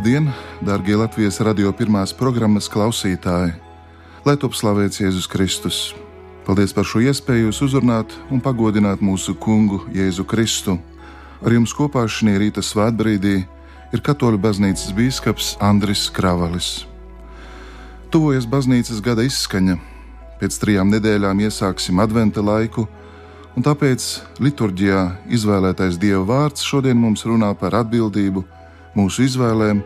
Labdien, darbie Latvijas radio pirmās programmas klausītāji! Lai top slavēts Jēzus Kristus! Paldies par šo iespēju jūs uzrunāt un pagodināt mūsu kungu Jēzu Kristu. Ar jums kopā šī rīta svētbrīdī ir Katoļu baznīcas bīskaps Andris Kravalis. Tuvojas baznīcas gada izskaņa. Pēc trijām nedēļām iesāksim adventa laiku, un tāpēc liturģijā izvēlētais Dieva vārds šodien mums runā par atbildību mūsu izvēlēm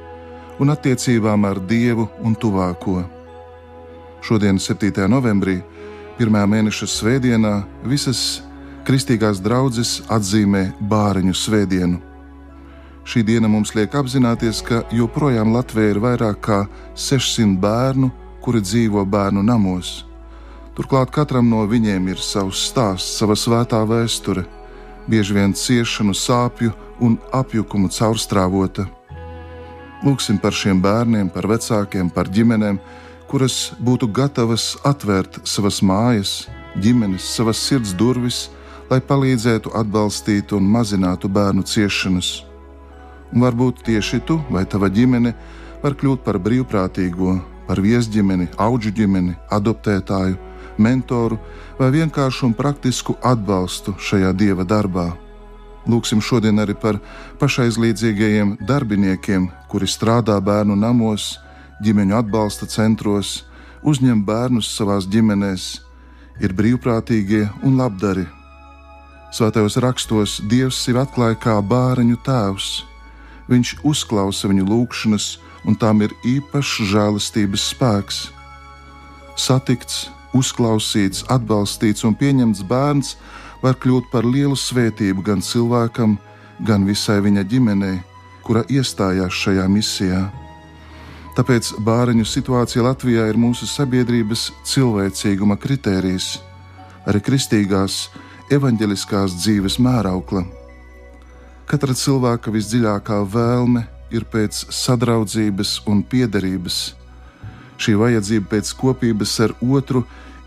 un attiecībām ar Dievu un tuvāko. Šodien, 7. novembrī, pirmā mēneša svētdienā, visas kristīgās draudzes atzīmē Bāriņu svētdienu. Šī diena mums liek apzināties, ka joprojām Latvijā ir vairāk nekā 600 bērnu, kuri dzīvo bērnu namos. Turklāt katram no viņiem ir savs stāsts, sava svētā vēsture, bieži vien ciešanu, sāpju un apjukumu caurstrāvota. Lūksim par šiem bērniem, par vecākiem, par ģimenēm, kuras būtu gatavas atvērt savas mājas, ģimenes, savas sirds durvis, lai palīdzētu, atbalstītu un mazinātu bērnu ciešanas. Un varbūt tieši tu vai tava ģimene var kļūt par brīvprātīgo, par viesģimeni, augu ģimeni, adoptētāju, mentoru vai vienkāršu un praktisku atbalstu šajā dieva darbā. Lūksim šodien arī par pašaizlīdzīgajiem darbiniekiem, kuri strādā bērnu namos, ģimeņu atbalsta centros, uzņem bērnus savās ģimenēs, ir brīvprātīgie un labdari. Svētajos rakstos Dievs sevi atklāja kā bāriņu tēvs. Viņš uzklausa viņu lūgšanas, un tām ir īpašs žēlastības spēks. Satikts, uzklausīts, atbalstīts un pieņemts bērns var kļūt par lielu svētību gan cilvēkam, gan visai viņa ģimenei, kura iestājās šajā misijā. Tāpēc bāriņu situācija Latvijā ir mūsu sabiedrības cilvēcīguma kritērijs, arī kristīgās, evaņģeliskās dzīves mēraukla. Katra cilvēka visdziļākā vēlme ir pēc sadraudzības un piederības. Šī vajadzība pēc kopības ar otru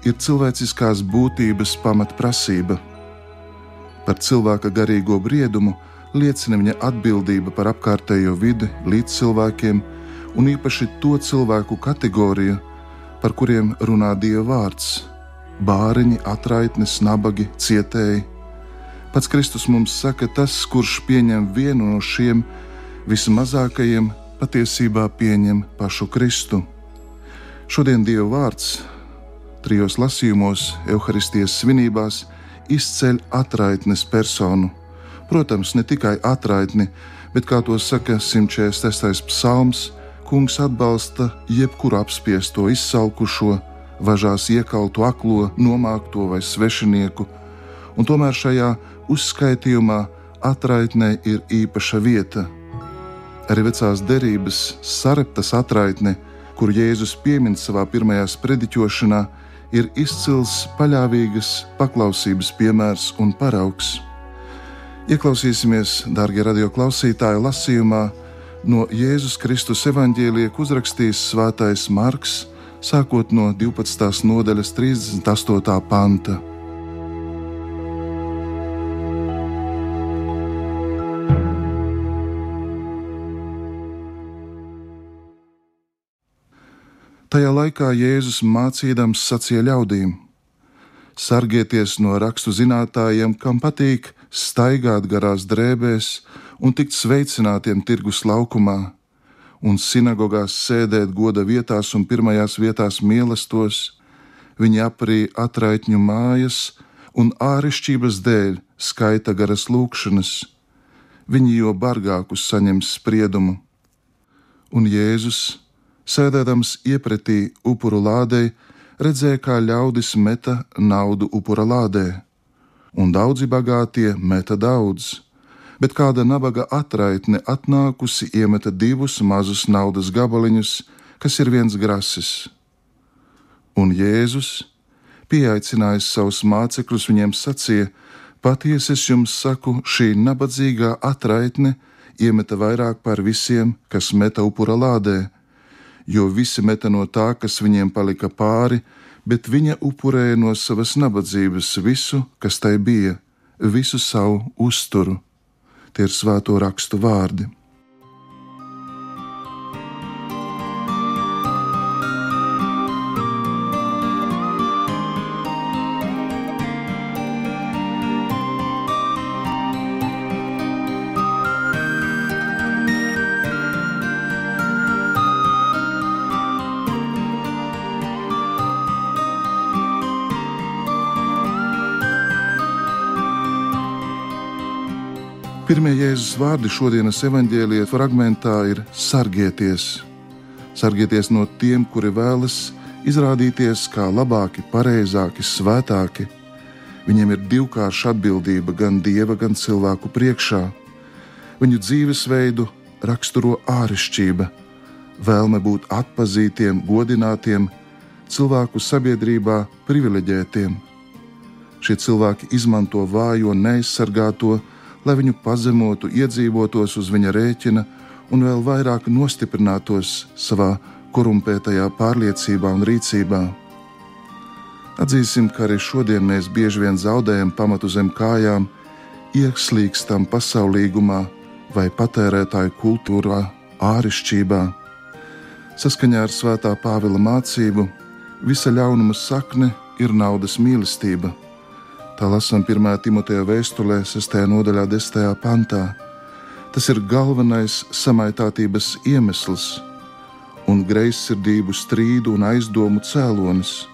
ir cilvēciskās būtības pamatprasība. Par cilvēka garīgo briedumu liecina viņa atbildība par apkārtējo vidi līdz cilvēkiem, un īpaši to cilvēku kategoriju, par kuriem runā Dieva vārds - bāriņi, atraitnes, nabagi, cietēji. Pats Kristus mums saka, tas, kurš pieņem vienu no šiem vismazākajiem, patiesībā pieņem pašu Kristu. Šodien Dieva vārds trijos lasījumos, Euharistijas svinībās izceļ atraitnes personu. Protams, ne tikai atraitni, bet, kā to saka 146. psalms, kungs atbalsta jebkuru apspiesto, izsalkušo, važās iekaltu, aklo, nomākto vai svešinieku, un tomēr šajā uzskaitījumā atraitnē ir īpaša vieta. Arī vecās derības sareptas atraitne, kur Jēzus piemin savā pirmajā sprediķošanā, ir izcils paļāvīgas paklausības piemērs un paraugs. Ieklausīsimies, darbie radioklausītāji, lasījumā no Jēzus Kristus evaņģēlija, ko uzrakstījis Svētais Marks, sākot no 12. nodaļas 38. panta. Tajā laikā Jēzus mācīdams sacīja ļaudīm: Sargieties no rakstu zinātājiem, kam patīk staigāt garās drēbēs un tikt sveicinātiem tirgus laukumā, un sinagogās sēdēt goda vietās un pirmajās vietās mīlestos. Viņi aprī atraitņu mājas un āršķirības dēļ skaita garas lūkšanas. Viņi jo bargākus saņems spriedumu. Un Jēzus sēdēdams iepratī upuru lādei, redzēja, kā ļaudis meta naudu upura lādē, un daudzi bagātie meta daudz, bet kāda nabaga atraitne atnākusi iemeta divus mazus naudas gabaliņus, kas ir viens grasis. Un Jēzus, pieaicinājis savus mācekļus, viņiem sacīja: Patiesi es jums saku, šī nabadzīgā atraitne iemeta vairāk par visiem, kas meta upura lādē, jo visi meta no tā, kas viņiem palika pāri, bet viņa upurēja no savas nabadzības visu, kas tai bija, visu savu uzturu. Tie ir svēto rakstu vārdi. Pirmie Jēzus vārdi šodienas evanģēlīja fragmentā ir sargieties. Sargieties no tiem, kuri vēlas izrādīties kā labāki, pareizāki, svētāki. Viņiem ir divkārša atbildība gan dieva, gan cilvēku priekšā. Viņu dzīvesveidu raksturo āršķirība, vēlme būt atpazītiem, godinātiem, cilvēku sabiedrībā privileģētiem. Šie cilvēki izmanto vājo, neaizsargāto, lai viņu pazemotu, iedzīvotos uz viņa rēķina un vēl vairāk nostiprinātos savā korumpētajā pārliecībā un rīcībā. Atzīsim, ka arī šodien mēs bieži vien zaudējam pamatu zem kājām, ieslīgstam pasaulīgumā vai patērētāju kultūrā, ārišķībā. Saskaņā ar Svētā Pāvila mācību, visa ļaunuma sakne ir naudas mīlestība Tā lasām 1. Timoteja vēstulē, 6. nodaļā, 10. pantā. Tas ir galvenais samaitātības iemesls un greizsirdību strīdu un aizdomu cēlonis.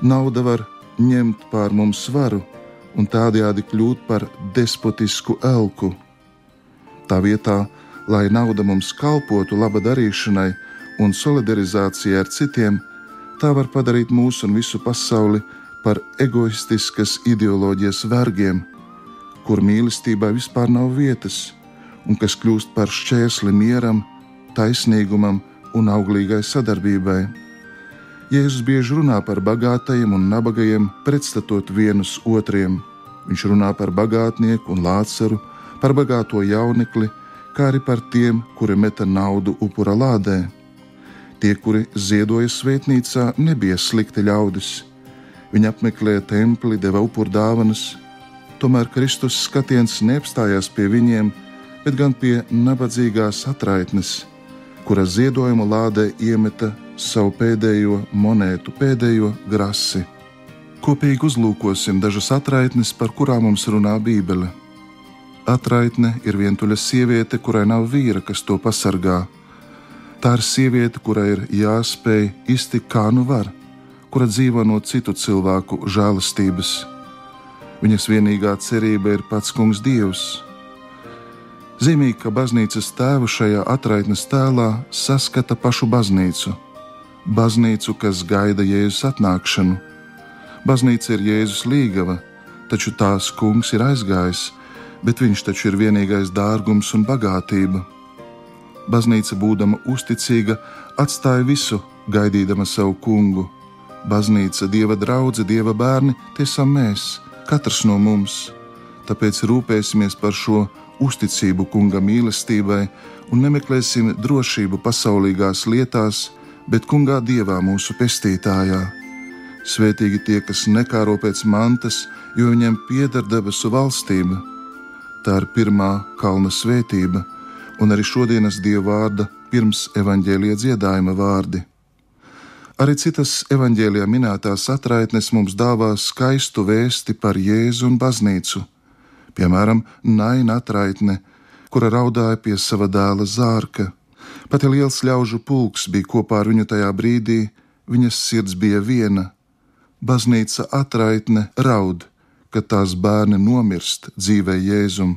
Nauda var ņemt pār mums svaru un tādējādi kļūt par despotisku elku. Tā vietā, lai nauda mums kalpotu laba darīšanai un solidarizācijai ar citiem, tā var padarīt mūsu un visu pasauli par egoistiskas ideoloģijas vergiem, kur mīlestībai vispār nav vietas, un kas kļūst par šķērsli mieram, taisnīgumam un auglīgai sadarbībai. Jēzus bieži runā par bagātajiem un nabagajiem, pretstatot vienus otriem. Viņš runā par bagātnieku un lāceru, par bagāto jaunekli, kā arī par tiem, kuri meta naudu upura lādē. Tie, kuri ziedoja svētnīcā, nebija slikti ļaudis Viņi apmeklēja templi, deva upuru dāvanas, tomēr Kristus skatiens neapstājās pie viņiem, bet gan pie nabadzīgās atraitnes, kura ziedojuma lādē iemeta savu pēdējo monētu, pēdējo grasi. Kopīgi uzlūkosim dažas atraitnes, par kurām mums runā Bībele. Atraitne ir vientuļa sieviete, kurai nav vīra, kas to pasargā. Tā ir sieviete, kurai ir jāspēj iztikt kā nu var kura dzīvo no citu cilvēku žēlastības. Viņas vienīgā cerība ir pats Kungs Dievs. Zīmīgi, ka baznīcas tēvu šajā atraitnes tēlā saskata pašu baznīcu, baznīcu, kas gaida Jēzus atnākšanu. Baznīca ir Jēzus līgava, taču tās kungs ir aizgājis, bet viņš taču ir vienīgais dārgums un bagātība. Baznīca, būdama uzticīga, atstāja visu, gaidīdama savu kungu Baznīca, dieva draudzene, dieva bērni, tie esam mēs, katrs no mums. Tāpēc rūpēsimies par šo uzticību kunga mīlestībai un nemeklēsim drošību pasaulīgās lietās, bet kungā dievā mūsu pestītājā. Svētīgi tie, kas nekāro pēc mantas, jo viņiem pieder debesu valstība. Tā ir pirmā kalna svētība, un arī šodienas dieva vārda pirms evaņģēlīja dziedājuma vārdi. Arī citas evaņģēlijā minētās atraitnes mums dāvā skaistu vēsti par Jēzu un baznīcu. Piemēram, Naina atraitne, kura raudāja pie sava dēla zārka. Pat ja liels ļaužu pulks bija kopā ar viņu tajā brīdī, viņas sirds bija viena. Baznīca atraitne raud, kad tās bērni nomirst dzīvē Jēzum,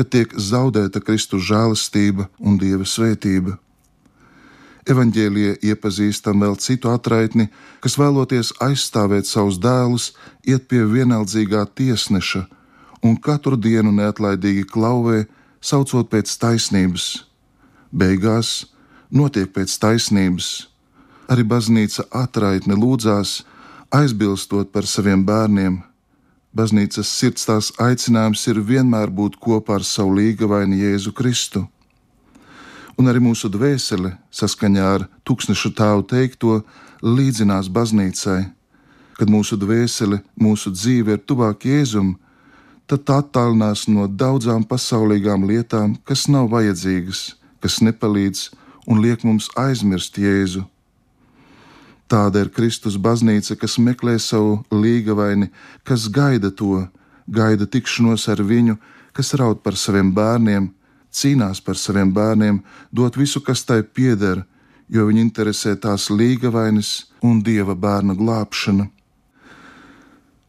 kad tiek zaudēta Kristus žēlastība un Dieva svētība. Evanģēlijā iepazīstam vēl citu atraitni, kas vēloties aizstāvēt savus dēlus, iet pie vienaldzīgā tiesneša un katru dienu neatlaidīgi klauvē, saucot pēc taisnības. Beigās notiek pēc taisnības. Arī baznīca atraitne lūdzās, aizbilstot par saviem bērniem. Baznīcas sirds tās aicinājums ir vienmēr būt kopā ar savu līgavaini Jēzu Kristu un arī mūsu dvēsele, saskaņā ar tūkstneša tēvu teikto, līdzinās baznīcai. Kad mūsu dvēsele, mūsu dzīve ir tuvāk Jēzum, tad tā attālinās no daudzām pasaulīgām lietām, kas nav vajadzīgas, kas nepalīdz un liek mums aizmirst Jēzu. Tāda ir Kristus baznīca, kas meklē savu līgavaini, kas gaida to, gaida tikšanos ar viņu, kas raud par saviem bērniem, cīnās par saviem bērniem, dot visu, kas tai pieder, jo viņu interesē tās līgavainis un dieva bērna glābšana.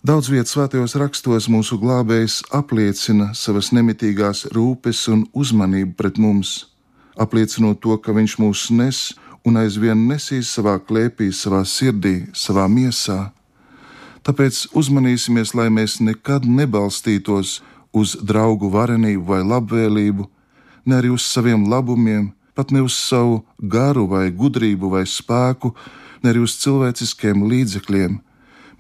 Daudz vietas svētajos rakstos mūsu glābējs apliecina savas nemitīgās rūpes un uzmanību pret mums, apliecinot to, ka viņš mūs nes un aizvien nesīs savā klēpī, savā sirdī, savā miesā. Tāpēc uzmanīsimies, lai mēs nekad nebalstītos uz draugu varenību vai labvēlību, ne arī uz saviem labumiem, pat ne uz savu garu vai gudrību vai spēku, ne arī uz cilvēciskiem līdzekļiem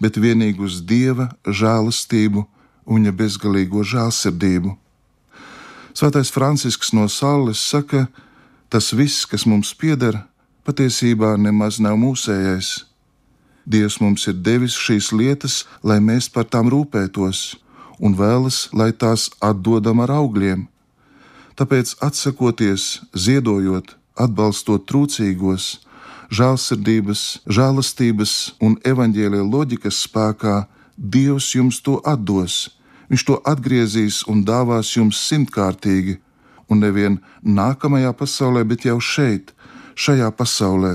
bet vienīgi uz dieva žēlastību un viņa bezgalīgo žēlsirdību. Svētais Francisks no Sāles saka, tas viss, kas mums pieder, patiesībā nemaz nav mūsējais. Dievs mums ir devis šīs lietas, lai mēs par tām rūpētos, un vēlas, lai tās atdodam ar augļiem. Tāpēc atsakoties, ziedojot, atbalstot trūcīgos, žēlsirdības, žēlastības un evaņģēlīja loģikas spēkā Dievs jums to atdos. Viņš to atgriezīs un dāvās jums simtkārtīgi, un nevien nākamajā pasaulē, bet jau šeit, šajā pasaulē.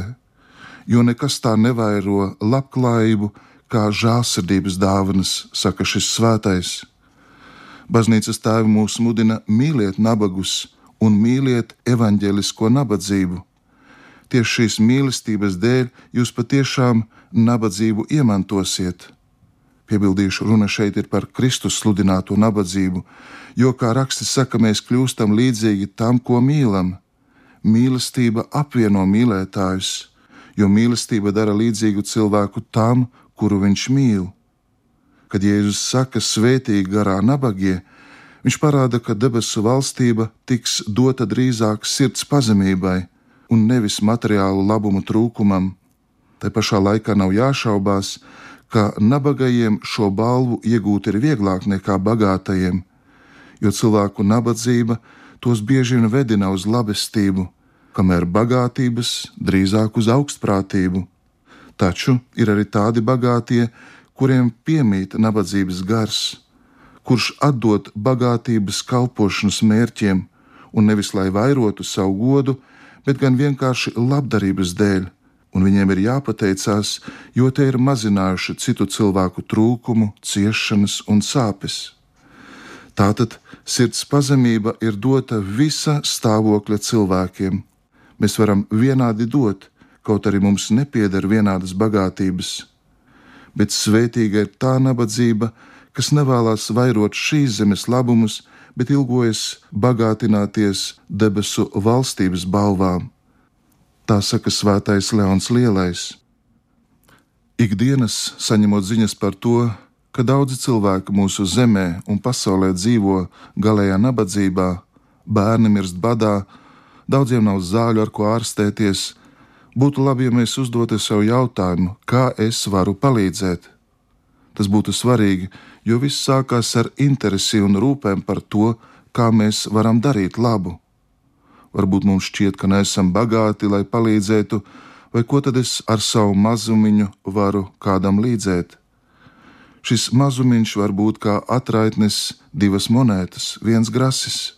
Jo nekas tā nevairo labklājību kā žēlsirdības dāvanas, saka šis svētais. Baznīcas tēvi mūs mudina mīliet nabagus un mīliet evaņģēlisko nabadzību Tieši šīs mīlestības dēļ jūs patiešām nabadzību iemantosiet. Piebildīšu, runa šeit ir par Kristus sludināto nabadzību, jo, kā rakstis saka, mēs kļūstam līdzīgi tam, ko mīlam. Mīlestība apvieno mīlētājus, jo mīlestība dara līdzīgu cilvēku tam, kuru viņš mīl. Kad Jēzus saka, svētīgi garā nabagie, viņš parāda, ka debesu valstība tiks dota drīzāk sirds pazemībai un nevis materiālu labumu trūkumam. Te pašā laikā nav jāšaubās, ka nabagajiem šo balvu iegūt ir vieglāk nekā bagātajiem, jo cilvēku nabadzība tos bieži vien vedina uz labestību, kamēr bagātības drīzāk uz augstprātību. Taču ir arī tādi bagātie, kuriem piemīt nabadzības gars, kurš atdod bagātības kalpošanas mērķiem, un nevis lai vairotu savu godu, bet gan vienkārši labdarības dēļ, un viņiem ir jāpateicās, jo tie ir mazinājuši citu cilvēku trūkumu, ciešanas un sāpes. Tātad sirds pazemība ir dota visa stāvokļa cilvēkiem. Mēs varam vienādi dot, kaut arī mums nepieder vienādas bagātības. Bet svētīga ir tā nabadzība, kas nevēlas vairot šīs zemes labumus, bet ilgojas bagātināties debesu valstības balvām. Tā saka Svētais Leons Lielais. Ikdienas saņemot ziņas par to, ka daudzi cilvēki mūsu zemē un pasaulē dzīvo galējā nabadzībā, bērni mirst badā, daudziem nav zāļu, ar ko ārstēties. Būtu labi, ja mēs uzdotu sev jautājumu, kā es varu palīdzēt. Tas būtu svarīgi, jo viss sākās ar interesi un rūpēm par to, kā mēs varam darīt labu. Varbūt mums šķiet, ka neesam bagāti, lai palīdzētu, vai ko tad es ar savu mazumiņu varu kādam līdzēt? Šis mazumiņš var būt kā atraitnes divas monētas, viens grasis.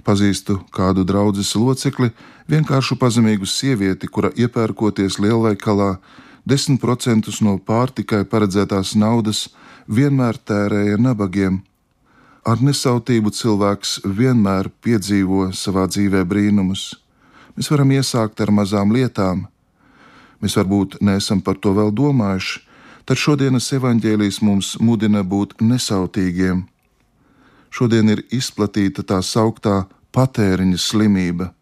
Pazīstu kādu draugu locekli, vienkāršu pazemīgu sievieti, kura iepērkoties lielveikalā, 10% no pārtikai paredzētās naudas vienmēr tērēja nabagiem. Ar nesautību cilvēks vienmēr piedzīvo savā dzīvē brīnumus. Mēs varam iesākt ar mazām lietām. Mēs varbūt neesam par to vēl domājuši, tad šodienas evaņģēlijas mums mudina būt nesautīgiem. Šodien ir izplatīta tā sauktā patēriņa slimība.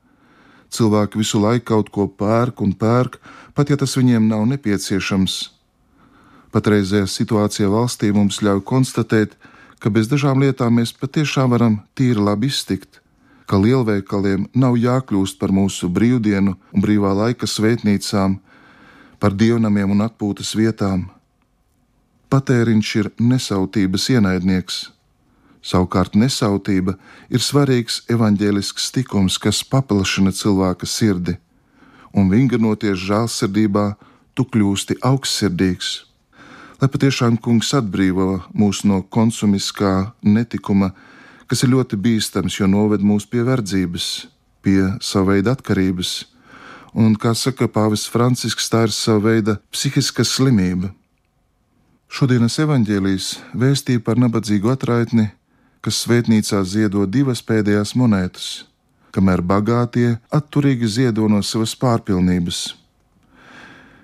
Cilvēki visu laiku kaut ko pērk un pērk, pat ja tas viņiem nav nepieciešams. Patreizējā situācija valstī mums ļauj konstatēt, ka bez dažām lietām mēs patiešām varam tīri labi iztikt, ka lielveikaliem nav jākļūst par mūsu brīvdienu un brīvā laika svētnīcām, par dievnamiem un atpūtas vietām. Patēriņš ir nesautības ienaidnieks. Savukārt nesautība ir svarīgs evaņģēlisks tikums, kas paplašina cilvēka sirdi, un vinganoties žēlsirdībā, tu kļūsti augstsirdīgs lai patiešām kungs atbrīvo mūs no konsumiskā netikuma, kas ir ļoti bīstams, jo noved mūs pie verdzības, pie sava veida atkarības. Un, kā saka Pāvis Francisks, tā ir sava veida psihiska slimība. Šodienas evaņģēlijas vēstīja par nabadzīgu atraitni, kas svētnīcā ziedo divas pēdējās monētas, kamēr bagātie atturīgi ziedo no savas pārpilnības.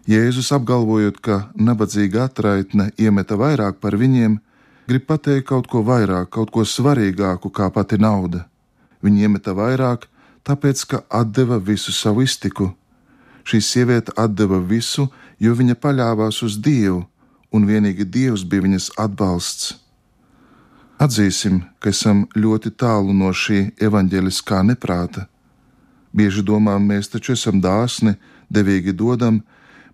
Jēzus apgalvojot, ka nabadzīga atraitne iemeta vairāk par viņiem, grib pateikt kaut ko vairāk, kaut ko svarīgāku kā pati nauda. Viņi iemeta vairāk, tāpēc, ka deva visu savu iztiku. Šī sieviete deva visu, jo viņa paļāvās uz Dievu un vienīgi Dievs bija viņas atbalsts. Atzīsim, ka esam ļoti tālu no šī evaņģēliskā neprāta. Bieži domājam, mēs taču esam dāsni, devīgi dodam,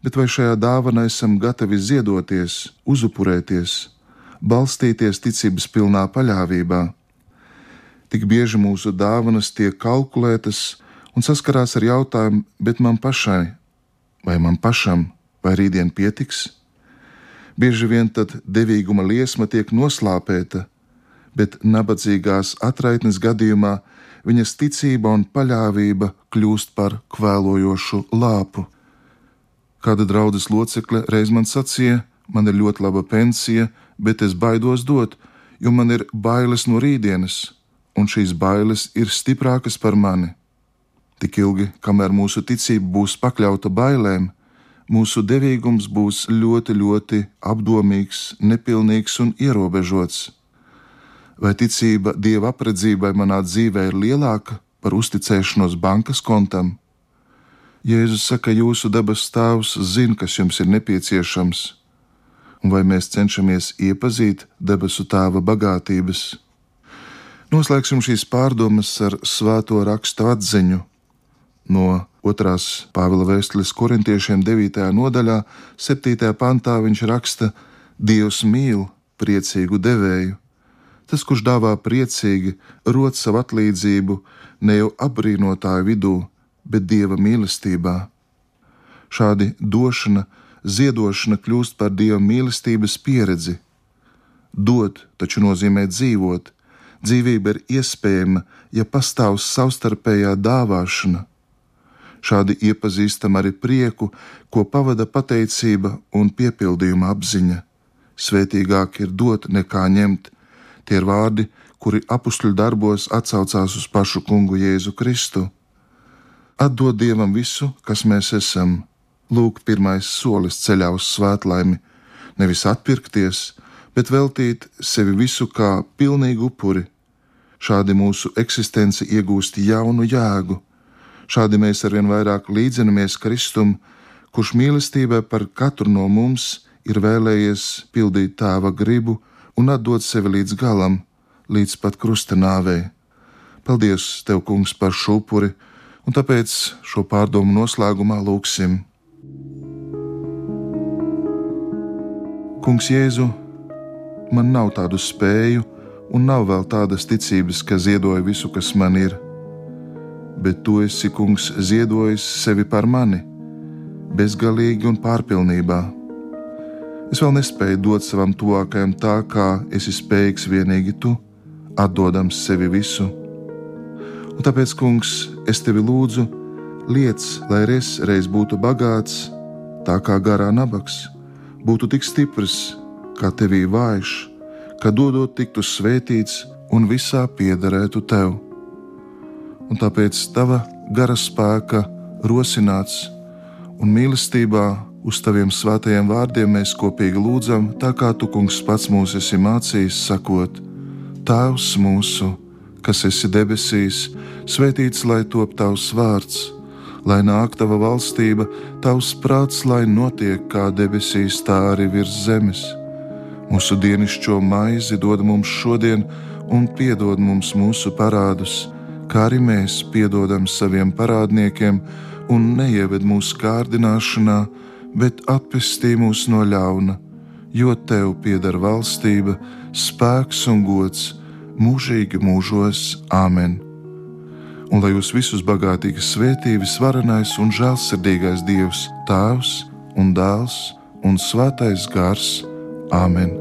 bet vai šajā dāvanā esam gatavi ziedoties, uzupurēties, balstīties ticības pilnā paļāvībā? Tik bieži mūsu dāvanas tiek kalkulētas un saskarās ar jautājumu, bet man pašai, vai man pašam, vai rītdien pietiks? Bieži vien tad devīguma liesma tiek noslāpēta, bet nabadzīgās atraitnes gadījumā viņas ticība un paļāvība kļūst par kvēlojošu lāpu. Kāda draudzes locekle reiz man sacīja, man ir ļoti laba pensija, bet es baidos dot, jo man ir bailes no rītdienas, un šīs bailes ir stiprākas par mani. Tik ilgi, kamēr mūsu ticība būs pakļauta bailēm, mūsu devīgums būs ļoti, ļoti apdomīgs, nepilnīgs un ierobežots. Vai ticība dieva apredzībai manā dzīvē ir lielāka par uzticēšanos bankas kontam? Jēzus saka, jūsu dabas tēvs zina, kas jums ir nepieciešams, un vai mēs cenšamies iepazīt debesu tēva bagātības? Noslēgsim šīs pārdomas ar svēto rakstu atziņu no Otrās Pāvila vēstules korintiešiem 9. nodaļā, 7. pantā viņš raksta: Dievs mīl priecīgu devēju. Tas, kurš dāvā priecīgi, rod savu atlīdzību ne jau apbrīnotāju vidū, bet dieva mīlestībā. Šādi došana, ziedošana kļūst par dieva mīlestības pieredzi. Dot taču nozīmē dzīvot. Dzīvība ir iespējama, ja pastāv savstarpējā dāvāšana Šādi iepazīstam arī prieku, ko pavada pateicība un piepildījuma apziņa. Svētīgāk ir dot nekā ņemt. Tie ir vārdi, kuri apakšļu darbos atsaucās uz pašu kungu Jēzu Kristu. Atdod Dievam visu, kas mēs esam. Lūk, pirmais solis ceļā uz svētlaimi, nevis atpirkties, bet veltīt sevi visu kā pilnīgu upuri. Šādi mūsu eksistence iegūst jaunu jēgu Šādi mēs arvien vairāk līdzinamies Kristum, kurš mīlestībā par katru no mums ir vēlējies pildīt tēva gribu un atdot sevi līdz galam, līdz pat krusta nāvei. Paldies, Tev, Kungs, par šo upuri, un tāpēc šo pārdomu noslēgumā lūgsim. Kungs, Jēzu, man nav tādu spēju, un nav vēl tādas ticības, ka ziedoju visu, kas man ir bet tu esi, kungs, ziedojis sevi par mani, bezgalīgi un pārpilnībā. Es vēl nespēju dot savam tuvākajam tā, kā esi spējīgs vienīgi tu, atdodams sevi visu. Un tāpēc, kungs, es tevi lūdzu, liec, lai es reiz būtu bagāts, tā kā garā nabaks, būtu tik stiprs, kā tevī vājš, ka dodot tiktu svētīts un visā piederētu tev. Un tāpēc tava gara spēka rosināts un mīlestībā uz taviem svētajiem vārdiem mēs kopīgi lūdzam, tā kā tu, kungs, pats mūs esi mācījis, sakot: Tēvs mūsu, kas esi debesīs, svētīts lai top tavs vārds, lai nāk tava valstība, tavs prāts, lai notiek kā debesīs, tā arī virs zemes. Mūsu dienascho maizi dod mums šodien, un piedod mums mūsu parādus kā arī mēs piedodam saviem parādniekiem, un neieved mūsu kārdināšanā, bet atpestī mūs no ļauna, jo tev pieder valstība, spēks un gods mūžīgi mūžos Āmen. Un lai jūs visus bagātīgi svētī visvarenais un žēlsirdīgais Dievs, Tēvs un Dēls un Svētais Gars Āmen!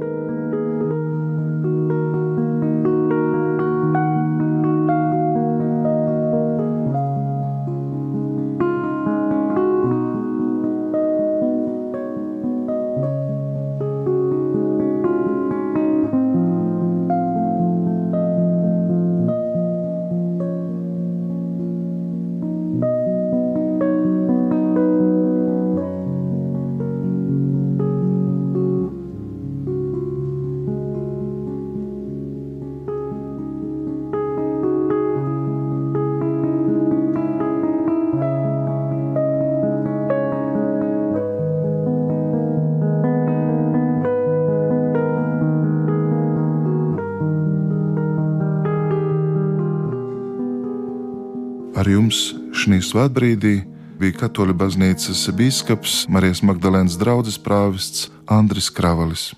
Jums šī svētbrīdī bija Katoļu baznīcas biskups Marijas Magdalēnas draugs prāvests Andris Kravalis.